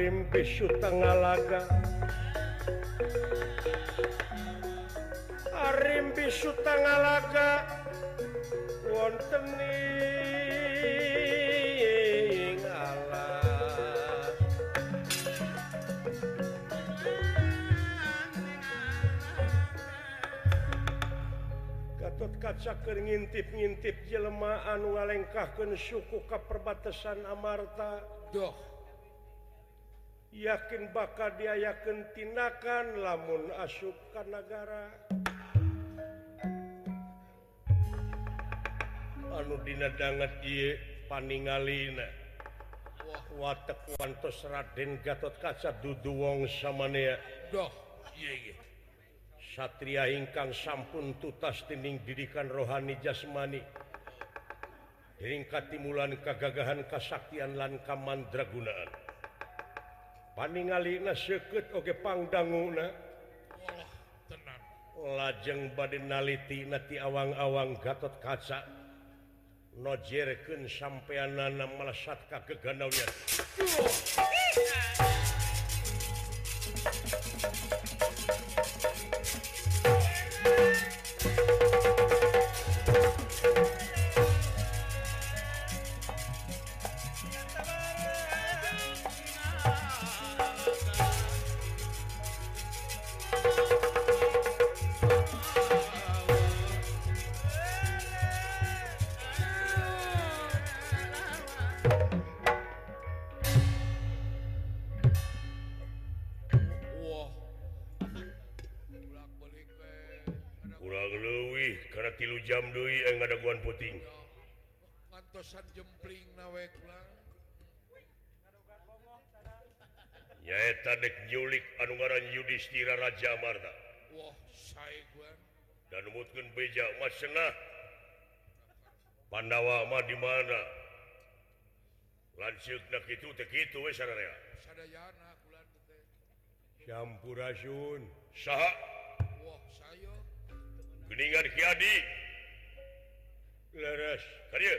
agampi Sutangaaga won kattot kacaker ngintip-nyintip jelemah anu legkah ke suuku ke perbatasan Amata doh yakin bakal diyaken tinkan lamun asgarat kaca Satria ingkang sampun tutas timing didikan rohani jasmani ingkat timlan kegagahan Kasaktianlanka mandragunaan ningali oke Padang lajeng badinaliti nanti awang-awang gatot kaca nojere kun sampeyan nana melesatkan keganaunya dek Newlik Anaran Yuudisti Raja Marta danutkan beja Mas Mandawama dimana Hai lanjut itu itu campurcuninganadi lesya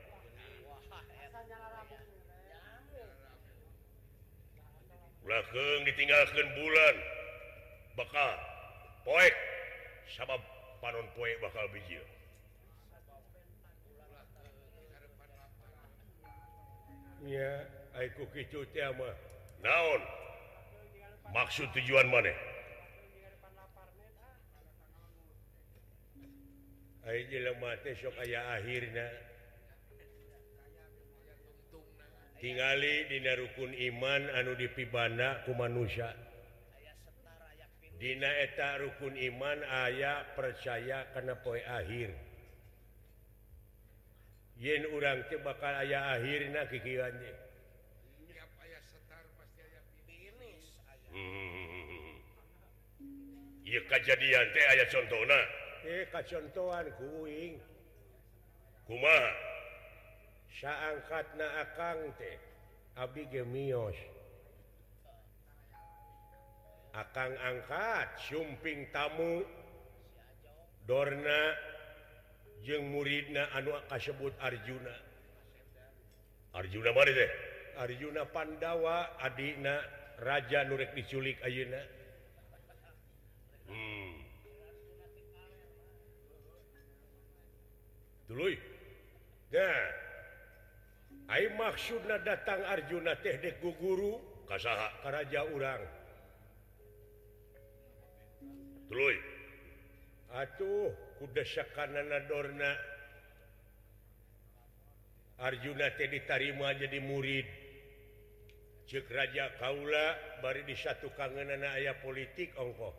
ditinggalkan bulan bakalpoek sabab panon poiek bakal bijiyaiku naon maksud tujuan manaok aya akhirnya ningali Di rukun iman anu dipiba keusia Di tak rukun iman ayaah percaya karena poi akhir Hai Yin orang bakal aya akhir gigja hmm. ayat contoh eh, contohan kuma ngkatna Ab akan angkat suping tamu Dona je muridna anu kasebut Arjuna Arjuna de Arjuna Pandawa Adina ja nurrek diculik A dulu hmm. maksudna datang Arjuna tehdek Guguru kasaha Karaja urang atuh kudesna Hai Arjuna Tedi tarima jadi murid cekraja Kaula bari di satu kanggen ayah politik Allahko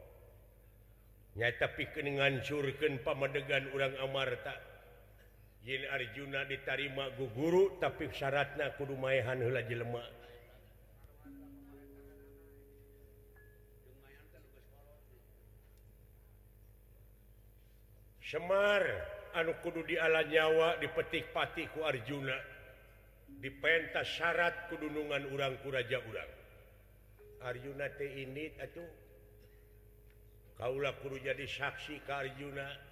nyata pikenngancurken pamadegan urang Amar tak Arjuna ditarima Gu guru tapi syarat nakudu maymak Semar anuukudu di ala nyawa dipetik patiku Arjuna dipentas syarat kedunungan urang-kuraja urang Arjuna ini kauulakuru jadisaksi ke Arjuna di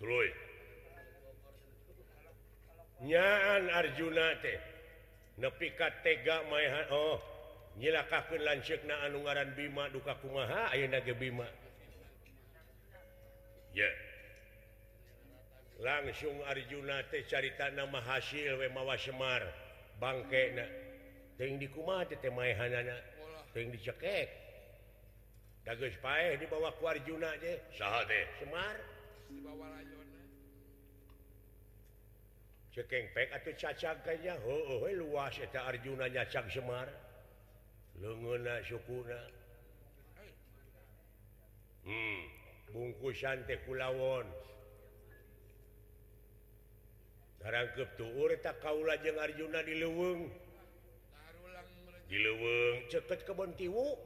Hai nyaan Arjuna teh nepikattega mayoh nyila kafir lancena Anaran Bima duka kumaha Bima Oh ya Hai langsung Arjuna teh carita nama hasil we mawa Semar bangkek teng dikumatihan dicekek Hai dagaspa di bawahwa keluararjuna aja saat deh Semar cekeng caca kayak luasjunanyaca Semar hmm, bungkus sankulawon sekarang keptu kauulajengjuna dileweng dileweng cepet kebunti Wuk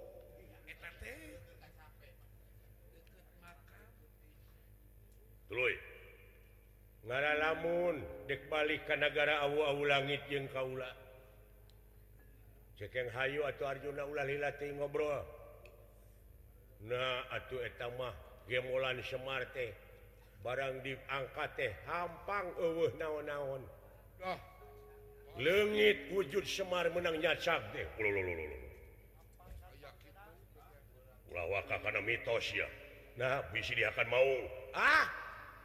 Haigara namunmun dekbalik ke negara a-au langit jengkauula Hai cekeng Hayu atau Arjuna ngobrol nah atuhmah gemulalan Semart barang di angkat teh hampang uh na-naon legit wujud Semar menang nyacap dehwak karena mitos ya Nah bisa dia akan mau ah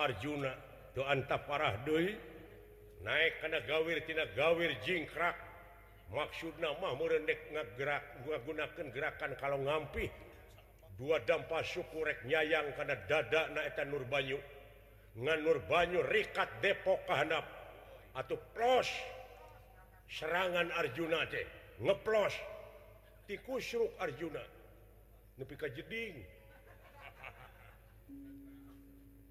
Arjuna doap parahdui naik karena gawir tidak gawir jingkra maksudmurnek nga gerak gua gunakan gerakan kalau ngampi dua dampak sykurek nyayang karena dada na Nur banyu nga Nur banyu rika Depokhanap atau pros serangan Arjuna de ngepros tikusru Arjuna lebih je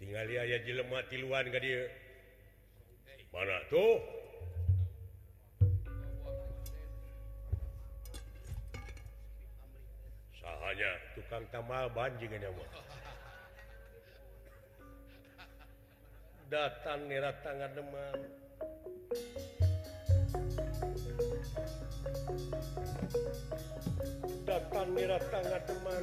jelematian mana tuh sahnya tukang tamah banjing datang mirat tangan de teman datang mirat tangan teman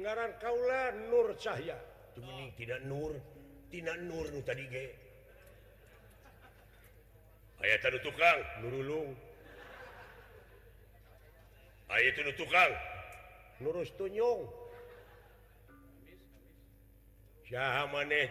ngaran kauula Nur cahaya tidak nur tidak nur tadi ayat tanuh tukangullung tukang lurus tun Syaha manehha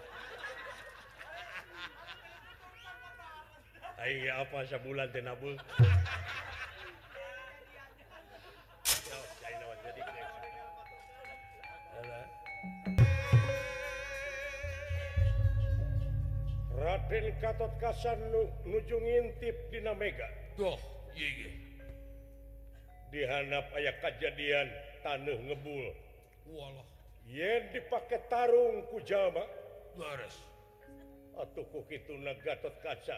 bulan Radentot lujungintip dina Me dihanap ayaah kejadian tanuh ngebul dipakai taungku jaba itugatot kaca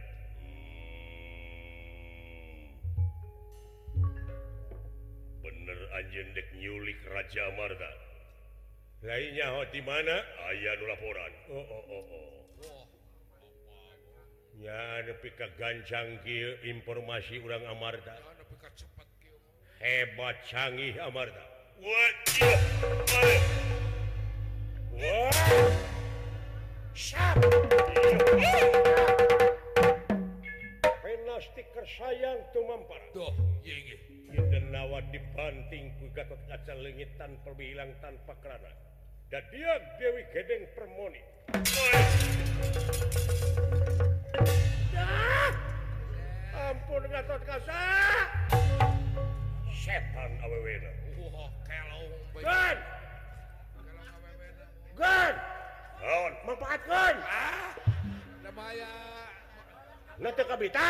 bener Anjendekk Newlik Raja Marta lainnya Ho oh, mana aya laporan oh, oh, ya depi ka gan canng informasi u Amarda hebat canggih Amarda stiker sayang Tumamparawa iya, iya. dibanting Gatot kaca legit tanpa bilang tanpa kerana dan dia Dewi Gedeng Permoni ampun Gatot kaca setan awewena Dan Dan manfaatkan ah, Nanti teka bita.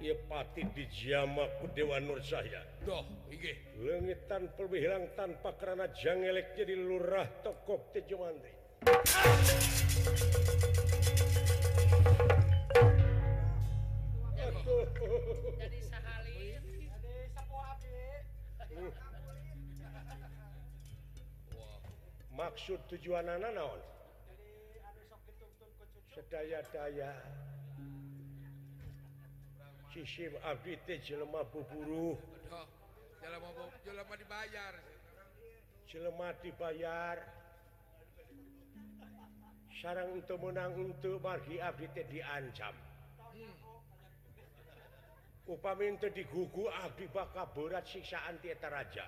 menyepati di Jamabudewa Nur sayanwi hilang tanpa karena janganlek jadi lurah tokok tujuan maksud tujuanon seaya-daya bale dibayar sarang untuk menang untuk pagigi Ab diancam hmm. upamintu di gugu Abdi Bak Kaboraat sikssaaanta raja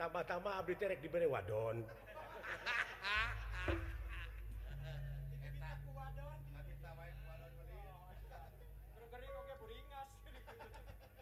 tambah-tama Abek diber wadon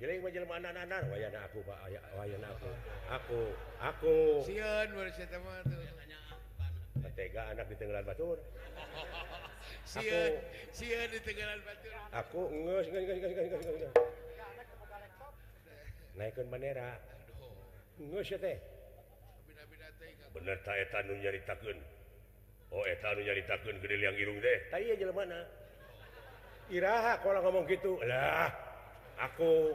aku aku naiknya ditakunnya ditak hidung deh I kalau ngomong gitulah aku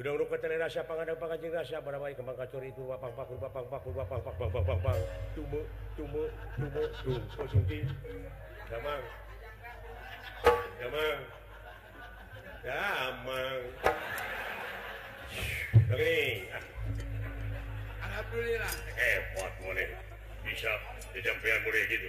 ke panhamdulillah boleh bisa gitu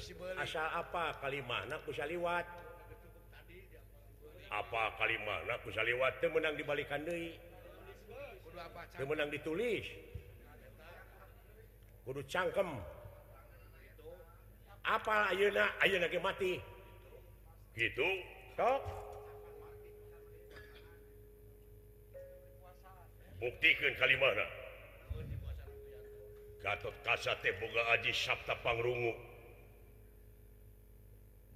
asya apa kalimatliwat apa kali manapus bisa lewat temenang dibalikan Deimenang ditulis cangkem apa Ayuuna Ayunamati gitu buktikan kali manatojipanguk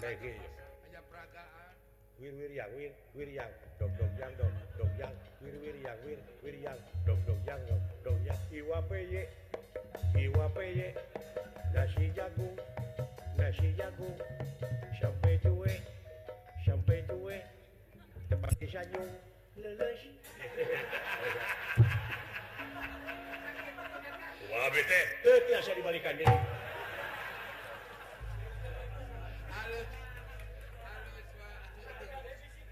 sampai saya dibalikkan ini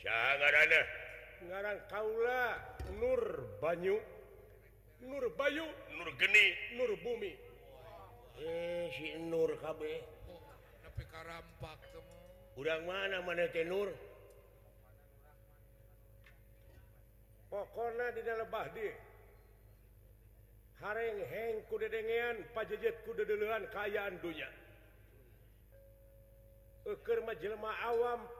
jangan ada ngarang Kaula Nur Banyu Nur Bayu Nur geni Nur bumi K udah manapoko di dalam Badi Hai Harreng hengku degen pajet kudedelan kayan dunya Haiker majelma awam pada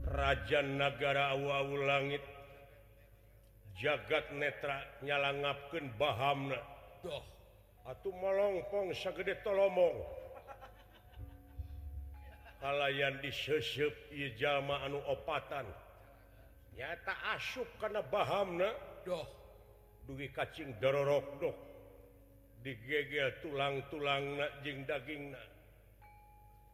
Rajan negara alangit jagat nettra nyalangapken Bahamnah At melongkong seede tolongong alayan disusup ijama anu opatan nyata asup karena Bahamna doh duwi kacingrorokh digegel tulang tulang na jing dagingna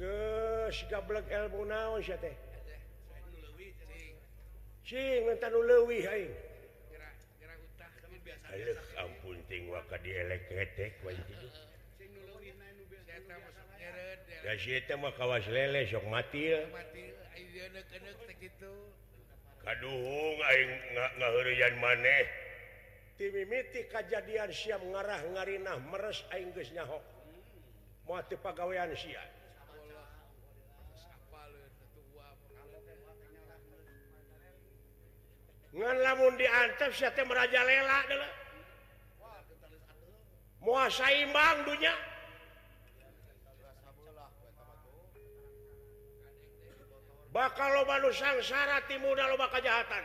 Hai ge kalekk elmu nate lebihwi Hai ampunting wa dilekji mau kawas lele jok mati kauh ngayan maneh mimiti kejadian siap ngarah ngainh meres Inggrisnya pegaian siapprajala muaai imbangnya bakal lo baru sangs timu loba kejahatan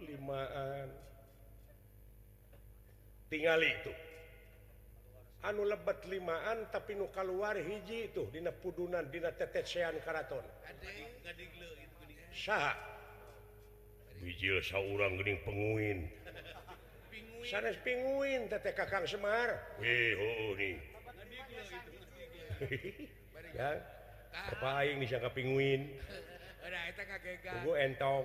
Hai tinggal itu anu lebat 5an tapi nuka keluar hiji itu diuddunan ditetean Karatonding penguin pinguin teteK Ka Semarpa iningka pinguingue ento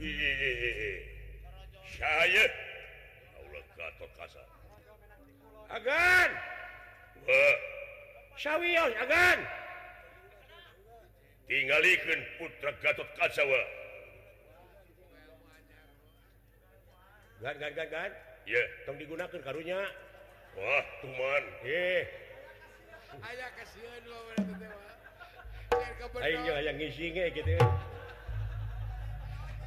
syganwi tinggalikan putragatotot kascawa digunakan karunnya Wah cuman yang ng gitu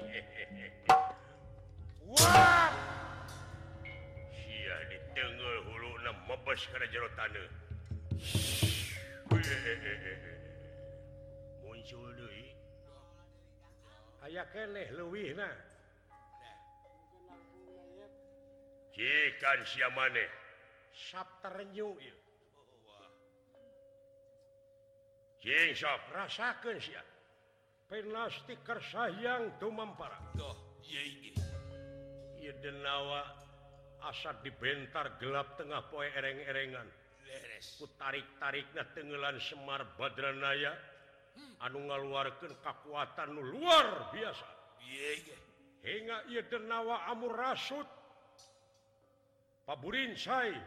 dite hu 6 me ke jero muncul dulu eh. kayak lebih siapa man Sab ter rasaken siap stisaangwa as dibentar gelaptengah poi g-ngan tarik-tariknya tenggelan Semar Baranya hmm. anu ngaluarkan kekuatan luar biasa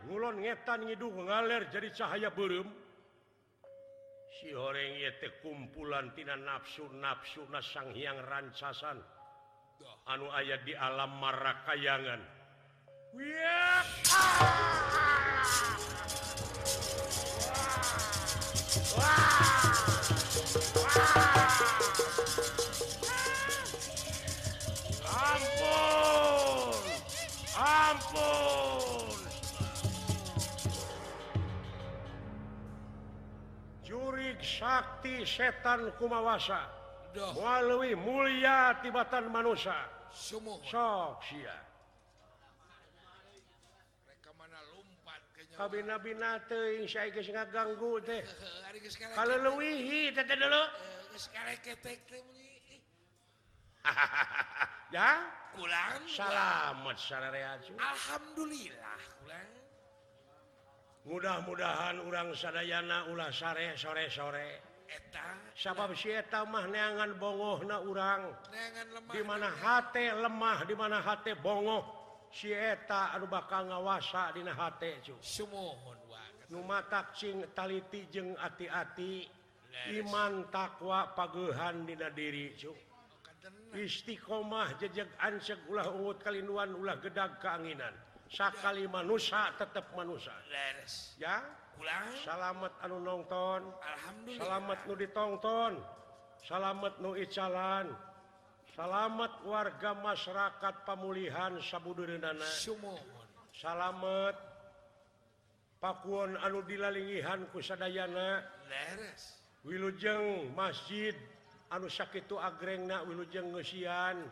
ngulon ngetan ngi ngaler jadi cahaya belum punya horengnge tekumpulan Tina nafsu nafsu nas S Hyang rancasan anu ayat di alammaraakaangan am Fakti setan kumawasa Walwi mulia tibatan manusiamorempabisyainggu de kalau ha eh, ya pulang sala Alhamdulillah mudah-mudahan urang Sadayana ula sore sore-sore sababetamahangan Bowo na urang dimana H lemah dimanahati bongo sieeta Arubaa ngawasa diiting hati-hati Iman takwa pahan di diri oh, Istiqomah jejak An ulaht kalian ulah gedak keinginan Sakali manusia tetap manusia yang salat Anu nonngton Alhamdulillamat Nudi tongton salamet nuicalan salat warga masyarakat pemulihan Sabbudurna salamet Pakwon Anulalingihan kusadayana Willujeng masjid anus sak itu agrenna Wingian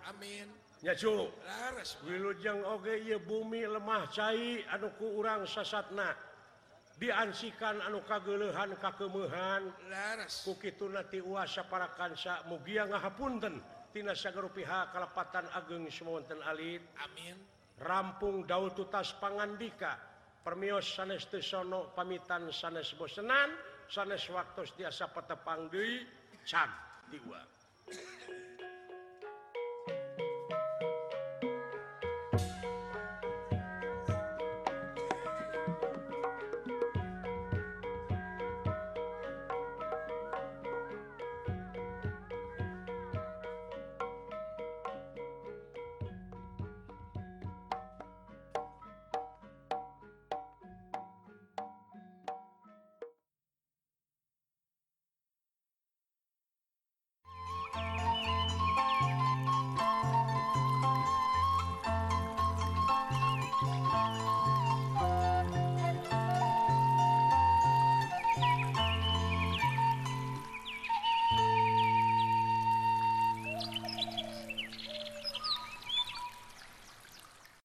Amin ui oge bumi lemah ca anuku urang sasatna ansiikan anu kageluhan kaemuhankiti para kanya mugia ngahapun dan Tinaaga pihakkelapatan ageng semuanten Ali amin rampung Daud tutas pangandka permios saneste sono pamitan sanes bosesenan sanes waktu dias biasapangduwi can di gua